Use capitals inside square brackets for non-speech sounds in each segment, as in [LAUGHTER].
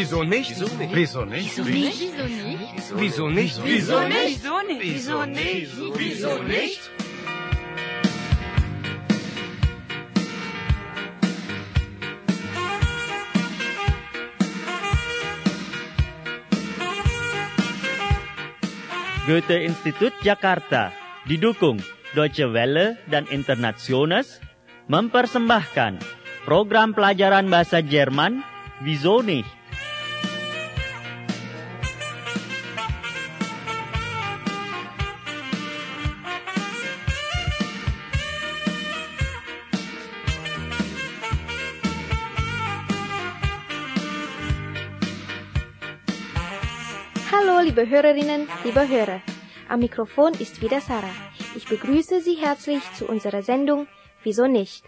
Wieso nicht? Wieso nicht? Wieso nicht? Wieso nicht? Wieso nicht? Wieso nicht? Wieso nicht? Wieso? Goethe-Institut Jakarta didukung Deutsche Welle dan Internationals mempersembahkan program pelajaran bahasa Jerman Wieso nicht? Liebe Hörerinnen, liebe Hörer. Am Mikrofon ist wieder Sarah. Ich begrüße Sie herzlich zu unserer Sendung Wieso nicht?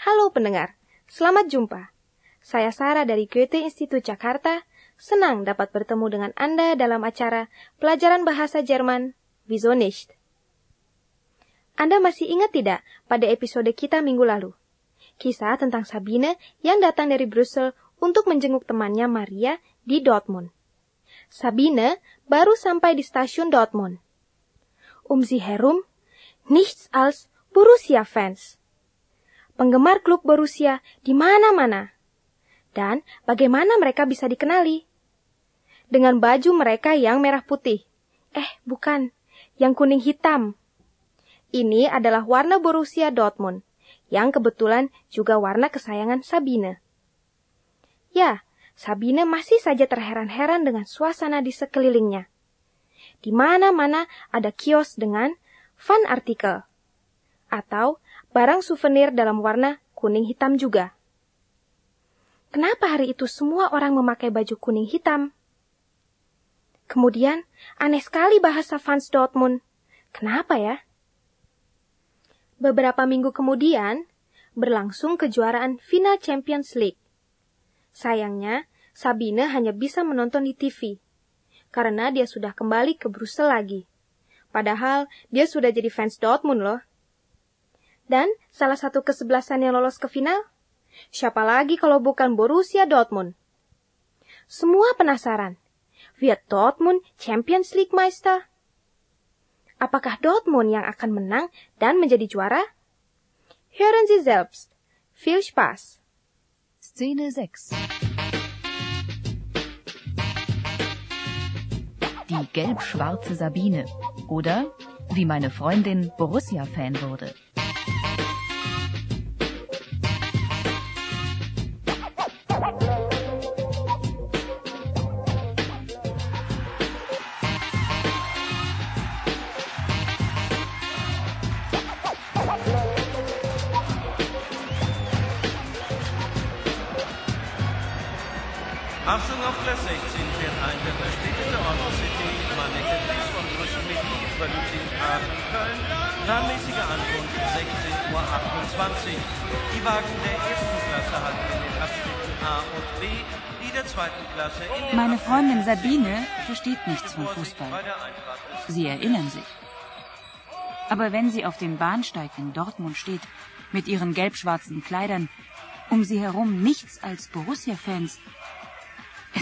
Halo pendengar, selamat jumpa. Saya Sarah dari Goethe Institut Jakarta, senang dapat bertemu dengan Anda dalam acara pelajaran bahasa Jerman Wieso nicht? Anda masih ingat tidak pada episode kita minggu lalu? Kisah tentang Sabine yang datang dari Brussel untuk menjenguk temannya Maria di Dortmund. Sabine baru sampai di stasiun Dortmund. Um herum, nichts als Borussia-Fans. Penggemar klub Borussia di mana-mana. Dan bagaimana mereka bisa dikenali? Dengan baju mereka yang merah putih. Eh, bukan. Yang kuning hitam. Ini adalah warna Borussia Dortmund, yang kebetulan juga warna kesayangan Sabine. Ya, Sabine masih saja terheran-heran dengan suasana di sekelilingnya. Di mana-mana ada kios dengan fan artikel atau barang souvenir dalam warna kuning hitam juga. Kenapa hari itu semua orang memakai baju kuning hitam? Kemudian, aneh sekali bahasa fans Dortmund. Kenapa ya? Beberapa minggu kemudian, berlangsung kejuaraan final Champions League. Sayangnya, Sabine hanya bisa menonton di TV karena dia sudah kembali ke Brussel lagi. Padahal dia sudah jadi fans Dortmund loh. Dan salah satu kesebelasan yang lolos ke final? Siapa lagi kalau bukan Borussia Dortmund? Semua penasaran. Wird Dortmund Champions League Meister? Apakah Dortmund yang akan menang dan menjadi juara? Hören Sie selbst. Viel Spaß. Szene 6 Die gelb-schwarze Sabine. Oder wie meine Freundin Borussia-Fan wurde. Achtung auf Platz 16 fährt ein der verspätete City, Manneke Dries von Brüssel mit Berlin Aachen Köln. Planmäßige Ankunft 16.28 Uhr. Die Wagen der ersten Klasse halten in den Abschnitten A und B, die der zweiten Klasse in Meine Freundin. Sabine versteht nichts von Fußball. Sie erinnern sich. Aber wenn sie auf dem Bahnsteig in Dortmund steht, mit ihren gelb-schwarzen Kleidern, um sie herum nichts als Borussia-Fans,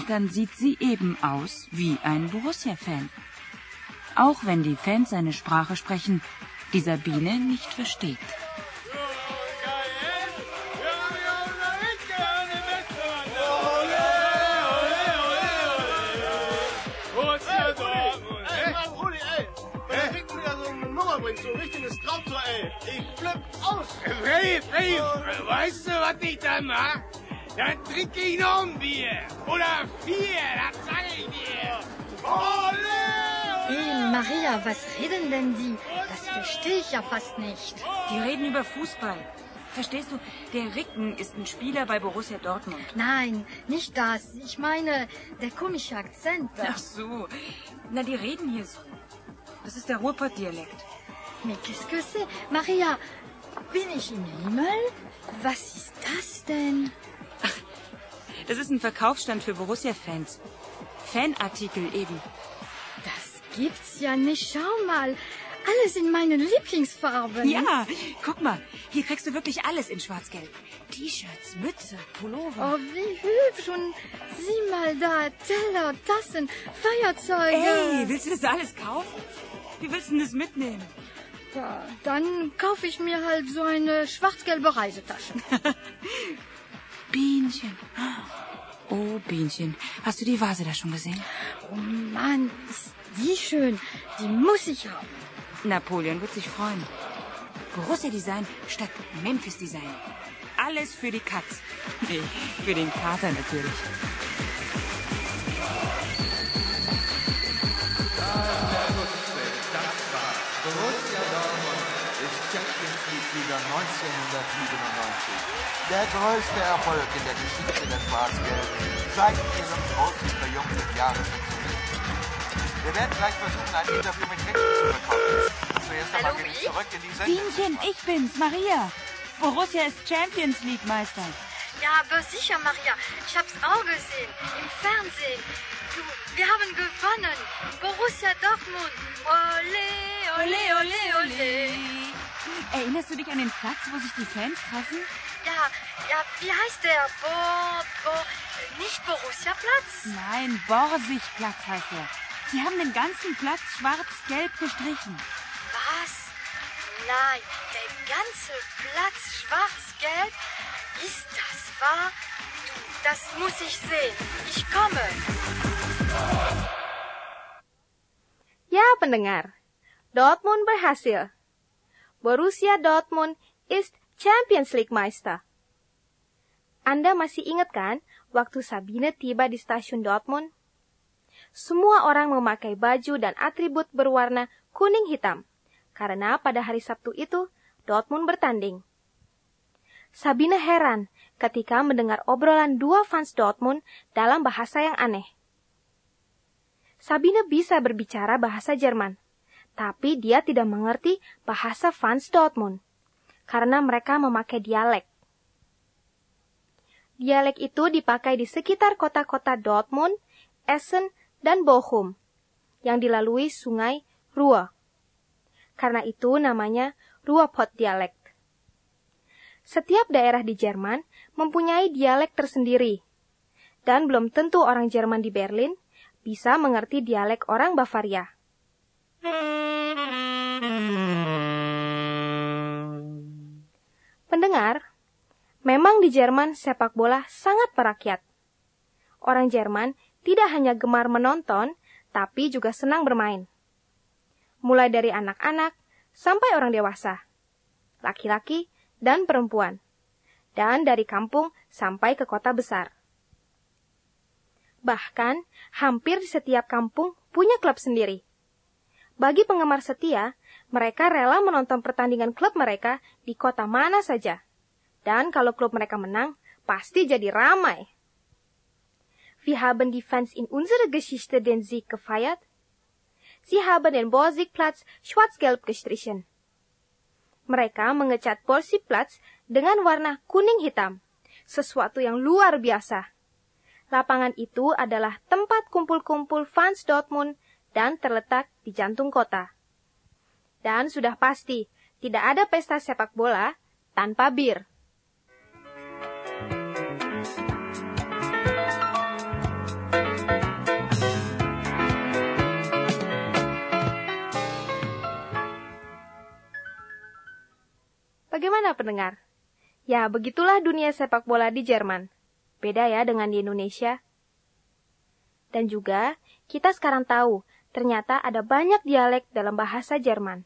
dann sieht sie eben aus wie ein Borussia-Fan. Auch wenn die Fans eine Sprache sprechen, die Sabine nicht versteht. Da so richtiges Traumtor, ey. Ich flipp aus. Freddy, Freddy, weißt du, was ich dann mach? Dann trinke ich noch ein Bier. Oder vier, das sag ich dir. Ole! Hey, Maria, was reden denn die? Das verstehe ich ja fast nicht. Die reden über Fußball. Verstehst du, der Ricken ist ein Spieler bei Borussia Dortmund. Nein, nicht das. Ich meine, der komische Akzent. Ach so. Na, die reden hier so. Das ist der Ruhrpott-Dialekt. Mais qu'est-ce que c'est? Maria, bin ich im Himmel? Was ist das denn? Das ist ein Verkaufsstand für Borussia-Fans. Fanartikel eben. Das gibt's ja nicht. Schau mal. alles in meinen Lieblingsfarben. Ja, guck mal, hier kriegst du wirklich alles in Schwarz-Gelb. T-Shirts, Mütze, Pullover. Oh, wie hübsch. Und sieh mal da, Teller, Tassen, Feuerzeuge. Ey, willst du das alles kaufen? Wie willst du denn das mitnehmen? Ja, dann kaufe ich mir halt so eine schwarz-gelbe Reisetasche. [LAUGHS] Bienchen. Oh, Bienchen. Hast du die Vase da schon gesehen? Oh Mann, ist die schön. Die muss ich haben. Napoleon wird sich freuen. Borussia Design statt Memphis Design. Alles für die Katz. Nee, für den Kater natürlich. League-Sieger 1997. Der größte Erfolg in der Geschichte der Schwarz-Gelben seit ihrem großen Triumph im Jahre 96. Wir werden gleich versuchen, ein Interview mit Hecken zu bekommen. Zuerst einmal gehe ich zurück in die Sendung. Bienchen, ich bin's, Maria. Borussia ist Champions League Meister. Ja, aber sicher, Maria. Ich hab's auch gesehen. Im Fernsehen. Du, wir haben gewonnen. Borussia Dortmund. Ole, ole, ole, ole. Erinnerst du dich an den Platz, wo sich die Fans treffen? Ja, ja, wie heißt der? Bo, Bo, nicht Borussia-Platz? Nein, Borsigplatz heißt er. Sie haben den ganzen Platz schwarz-gelb gestrichen. Was? Nein, der ganze Platz schwarz-gelb? Ist das wahr? Du, das muss ich sehen. Ich komme. Ya pendengar, Dortmund berhasil. Borussia Dortmund ist Champions League Meister. Anda masih ingat kan waktu Sabine tiba di stasiun Dortmund? Semua orang memakai baju dan atribut berwarna kuning hitam, karena pada hari Sabtu itu Dortmund bertanding. Sabine heran ketika mendengar obrolan dua fans Dortmund dalam bahasa yang aneh. Sabine bisa berbicara bahasa Jerman, tapi dia tidak mengerti bahasa fans Dortmund karena mereka memakai dialek. Dialek itu dipakai di sekitar kota-kota Dortmund, Essen, dan Bochum yang dilalui sungai Ruhr. Karena itu namanya Ruhrpott dialek. Setiap daerah di Jerman mempunyai dialek tersendiri, dan belum tentu orang Jerman di Berlin bisa mengerti dialek orang Bavaria. Pendengar, memang di Jerman sepak bola sangat merakyat. Orang Jerman tidak hanya gemar menonton, tapi juga senang bermain. Mulai dari anak-anak sampai orang dewasa, laki-laki dan perempuan, dan dari kampung sampai ke kota besar. Bahkan, hampir di setiap kampung punya klub sendiri. Bagi penggemar setia, mereka rela menonton pertandingan klub mereka di kota mana saja. Dan kalau klub mereka menang, pasti jadi ramai. Wir haben die Fans in unserer Geschichte den Sieg gefeiert. Sie haben den Borsigplatz schwarz-gelb gestrichen. Mereka mengecat Borsigplatz dengan warna kuning hitam. Sesuatu yang luar biasa. Lapangan itu adalah tempat kumpul-kumpul fans Dortmund dan terletak di jantung kota. Dan sudah pasti, tidak ada pesta sepak bola tanpa bir. Bagaimana pendengar? Ya, begitulah dunia sepak bola di Jerman. Beda ya dengan di Indonesia. Dan juga, kita sekarang tahu, ternyata ada banyak dialek dalam bahasa Jerman.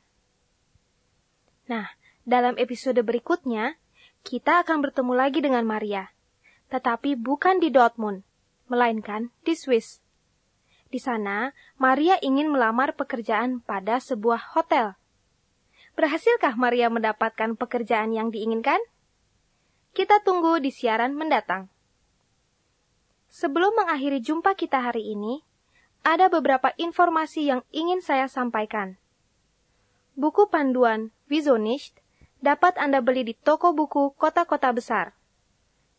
Nah, dalam episode berikutnya, kita akan bertemu lagi dengan Maria. Tetapi bukan di Dortmund, melainkan di Swiss. Di sana, Maria ingin melamar pekerjaan pada sebuah hotel. Berhasilkah Maria mendapatkan pekerjaan yang diinginkan? Kita tunggu di siaran mendatang. Sebelum mengakhiri jumpa kita hari ini, ada beberapa informasi yang ingin saya sampaikan. Buku panduan Wieso nicht dapat Anda beli di toko buku kota-kota besar.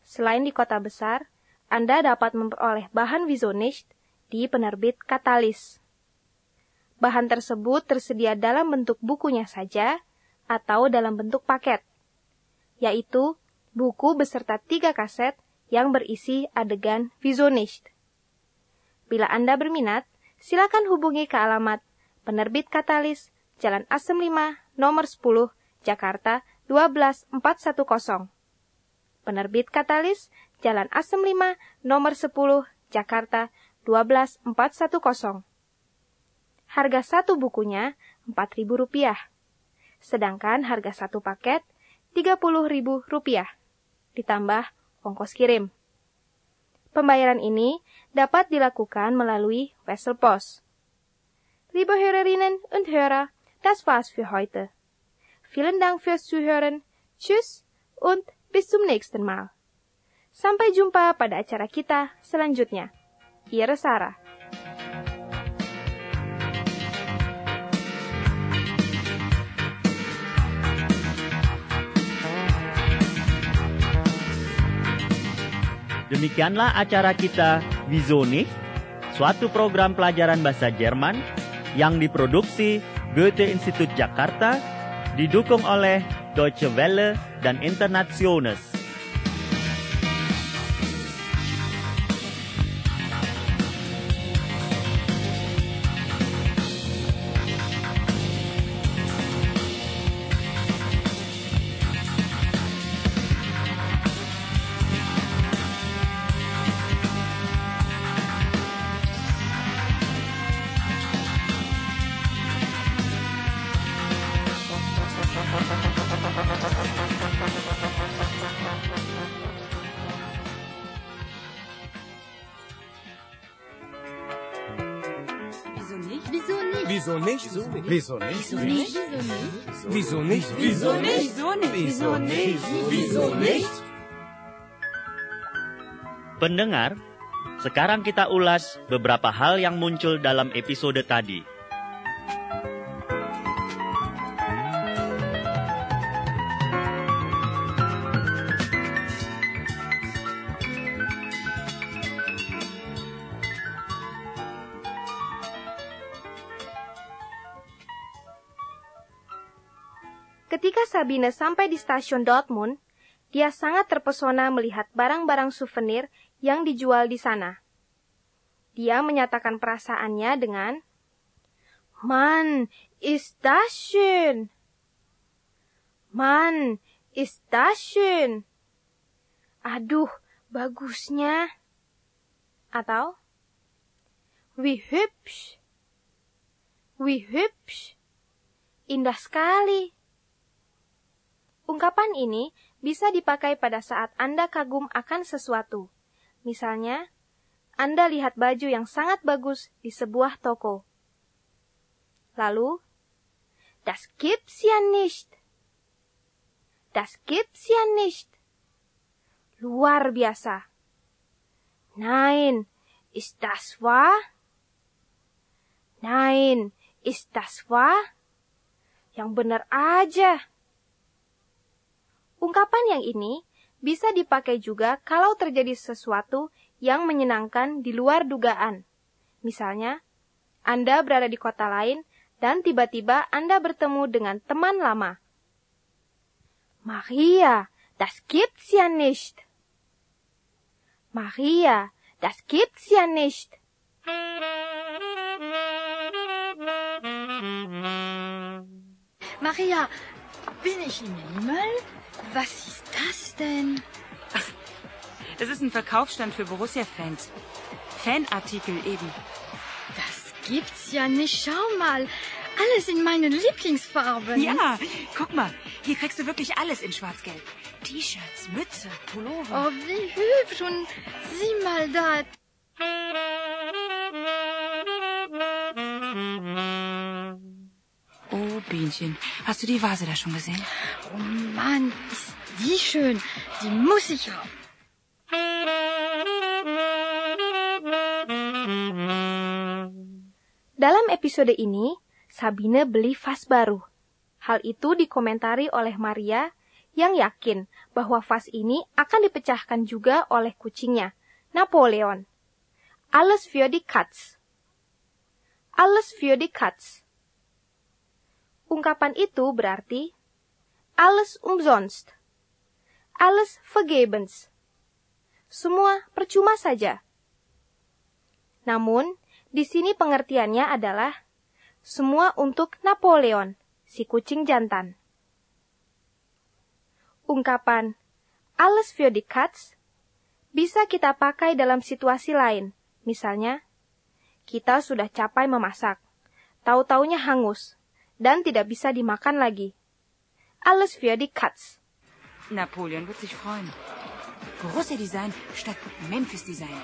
Selain di kota besar, Anda dapat memperoleh bahan Wieso nicht di penerbit Katalis. Bahan tersebut tersedia dalam bentuk bukunya saja atau dalam bentuk paket, yaitu buku beserta tiga kaset yang berisi adegan Visionist. Bila Anda berminat, silakan hubungi ke alamat Penerbit Katalis, Jalan Asem 5, nomor 10, Jakarta 12410. Penerbit Katalis, Jalan Asem 5, nomor 10, Jakarta 12410. Harga satu bukunya Rp4.000. Sedangkan harga satu paket Rp30.000. Ditambah ongkos kirim. Pembayaran ini dapat dilakukan melalui Wesel Post. Liebe Hörerinnen und Hörer, das war's für heute. Vielen Dank fürs Zuhören. Tschüss und bis zum nächsten Mal. Sampai jumpa pada acara kita selanjutnya. Ihre Sarah. Demikianlah acara kita nicht? Suatu program pelajaran bahasa Jerman yang diproduksi Goethe Institut Jakarta didukung oleh Deutsche Welle dan Internationals. Wieso nicht? Wieso nicht? Wieso nicht? Wieso nicht? Wieso nicht? Wieso nicht? Pendengar, sekarang kita ulas beberapa hal yang muncul dalam episode tadi. Ketika Sabine sampai di stasiun Dortmund, dia sangat terpesona melihat barang-barang souvenir yang dijual di sana. Dia menyatakan perasaannya dengan, Mann, ist das schön! Mann, ist das schön! Aduh, bagusnya! Atau, Wie hübsch! Wie hübsch! Indah sekali! Ungkapan ini bisa dipakai pada saat Anda kagum akan sesuatu. Misalnya, Anda lihat baju yang sangat bagus di sebuah toko. Lalu, das gibt's ja nicht. Das gibt's ja nicht. Luar biasa. Nein, ist das wahr? Nein, ist das wahr? Yang benar aja. Ungkapan yang ini bisa dipakai juga kalau terjadi sesuatu yang menyenangkan di luar dugaan. Misalnya, Anda berada di kota lain dan tiba-tiba Anda bertemu dengan teman lama. Maria, das gibt's ja nicht. Maria, das gibt's ja nicht. Maria, bin ich im Himmel? Was ist das denn? Das ist ein Verkaufsstand für Borussia-Fans. Fanartikel eben. Das gibt's ja nicht. Schau mal. Alles in meinen Lieblingsfarben. Ja, guck mal. Hier kriegst du wirklich alles in Schwarz-Gelb. T-Shirts, Mütze, Pullover. Oh, wie hübsch. Und sieh mal da. Bienchen. Hast du die Vase da schon gesehen? Oh Mann, ist die schön. Die muss ich haben. Dalam episode ini, Sabine beli vas baru. Hal itu dikomentari oleh Maria yang yakin bahwa vas ini akan dipecahkan juga oleh kucingnya, Napoleon. Alles für die Katz. alles für die Katz. Ungkapan itu berarti alles umsonst, alles vergebens. Semua percuma saja. Namun, di sini pengertiannya adalah semua untuk Napoleon, si kucing jantan. Ungkapan alles für die Katz bisa kita pakai dalam situasi lain. Misalnya, kita sudah capai memasak, tahu-taunya hangus, dan tidak bisa dimakan lagi. Alles für die Katz. Napoleon wird sich freuen. Borussia Design statt Memphis Design.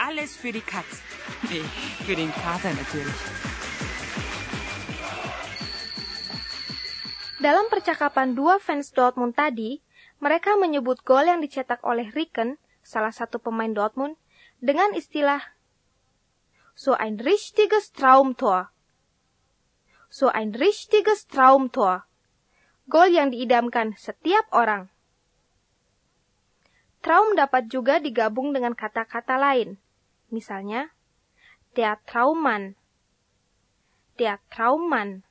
Alles für die Katz. Nee, für den Kater natürlich. Dalam percakapan dua fans Dortmund tadi, mereka menyebut gol yang dicetak oleh Ricken, salah satu pemain Dortmund, dengan istilah So ein richtiges Traumtor. So ein richtiges Traumtor. Gol yang diidamkan setiap orang. Traum dapat juga digabung dengan kata-kata lain, Misalnya, der Traummann, der Traummann,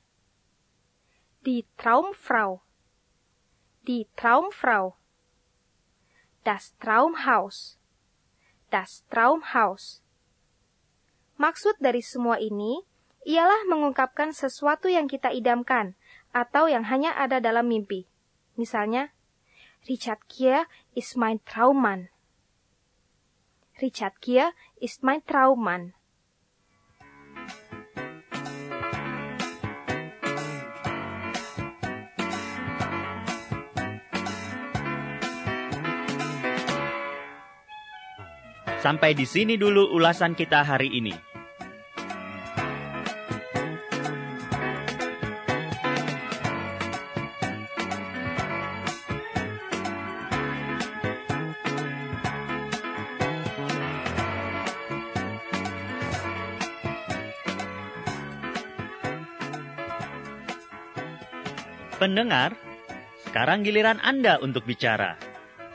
die Traumfrau, die Traumfrau, das Traumhaus, das Traumhaus. Maksud dari semua ini ialah mengungkapkan sesuatu yang kita idamkan atau yang hanya ada dalam mimpi. Misalnya, Richard Gere is mein Traummann. Richard Gere ist mein Traummann. Sampai di sini dulu ulasan kita hari ini. Pendengar, sekarang giliran Anda untuk bicara.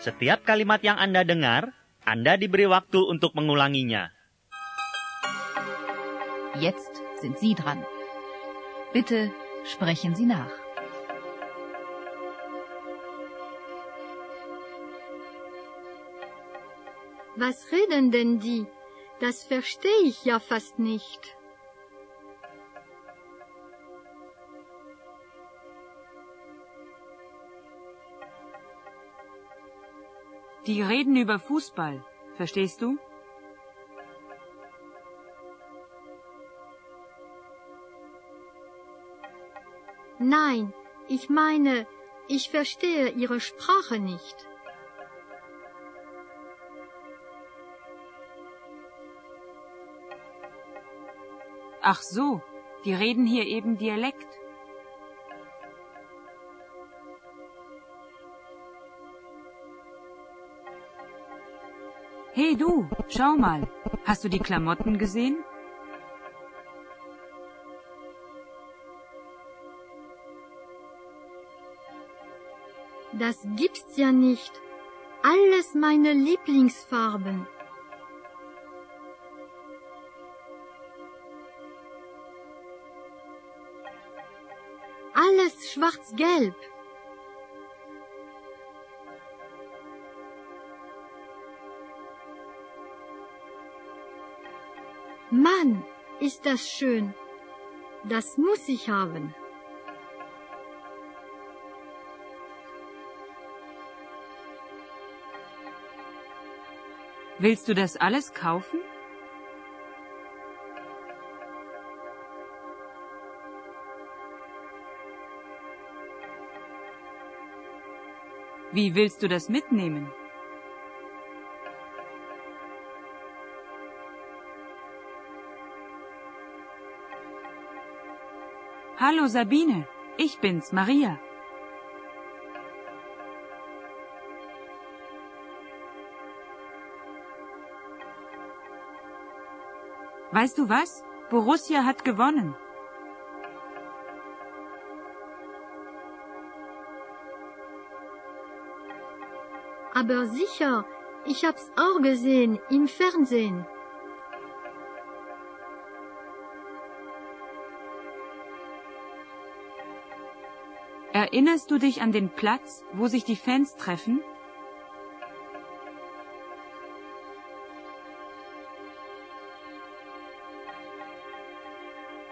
Setiap kalimat yang Anda dengar, Anda diberi waktu untuk mengulanginya. Jetzt sind Sie dran. Bitte sprechen Sie nach. Was reden denn die? Das verstehe ich ja fast nicht. Die reden über Fußball. Verstehst du? Nein, ich meine, ich verstehe ihre Sprache nicht. Ach so, die reden hier eben Dialekt. Hey du, schau mal. Hast du die Klamotten gesehen? Das gibt's ja nicht. Alles meine Lieblingsfarben. Alles schwarz-gelb. Mann, ist das schön. Das muss ich haben. Willst du das alles kaufen? Wie willst du das mitnehmen? Hallo Sabine, ich bin's, Maria. Weißt du was? Borussia hat gewonnen. Aber sicher, ich hab's auch gesehen im Fernsehen. Erinnerst du dich an den Platz, wo sich die Fans treffen?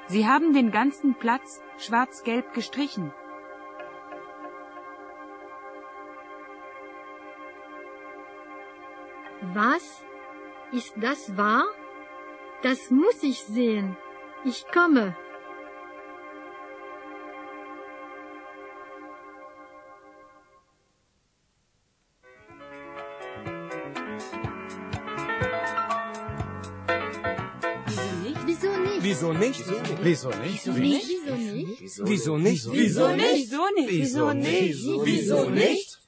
Sie haben den ganzen Platz schwarz-gelb gestrichen. Was? Ist das wahr? Das muss ich sehen. Ich komme. Wieso nicht? Wieso nicht? Wieso nicht? Wieso nicht? Wieso nicht? Wieso nicht? Wieso nicht? Wieso nicht?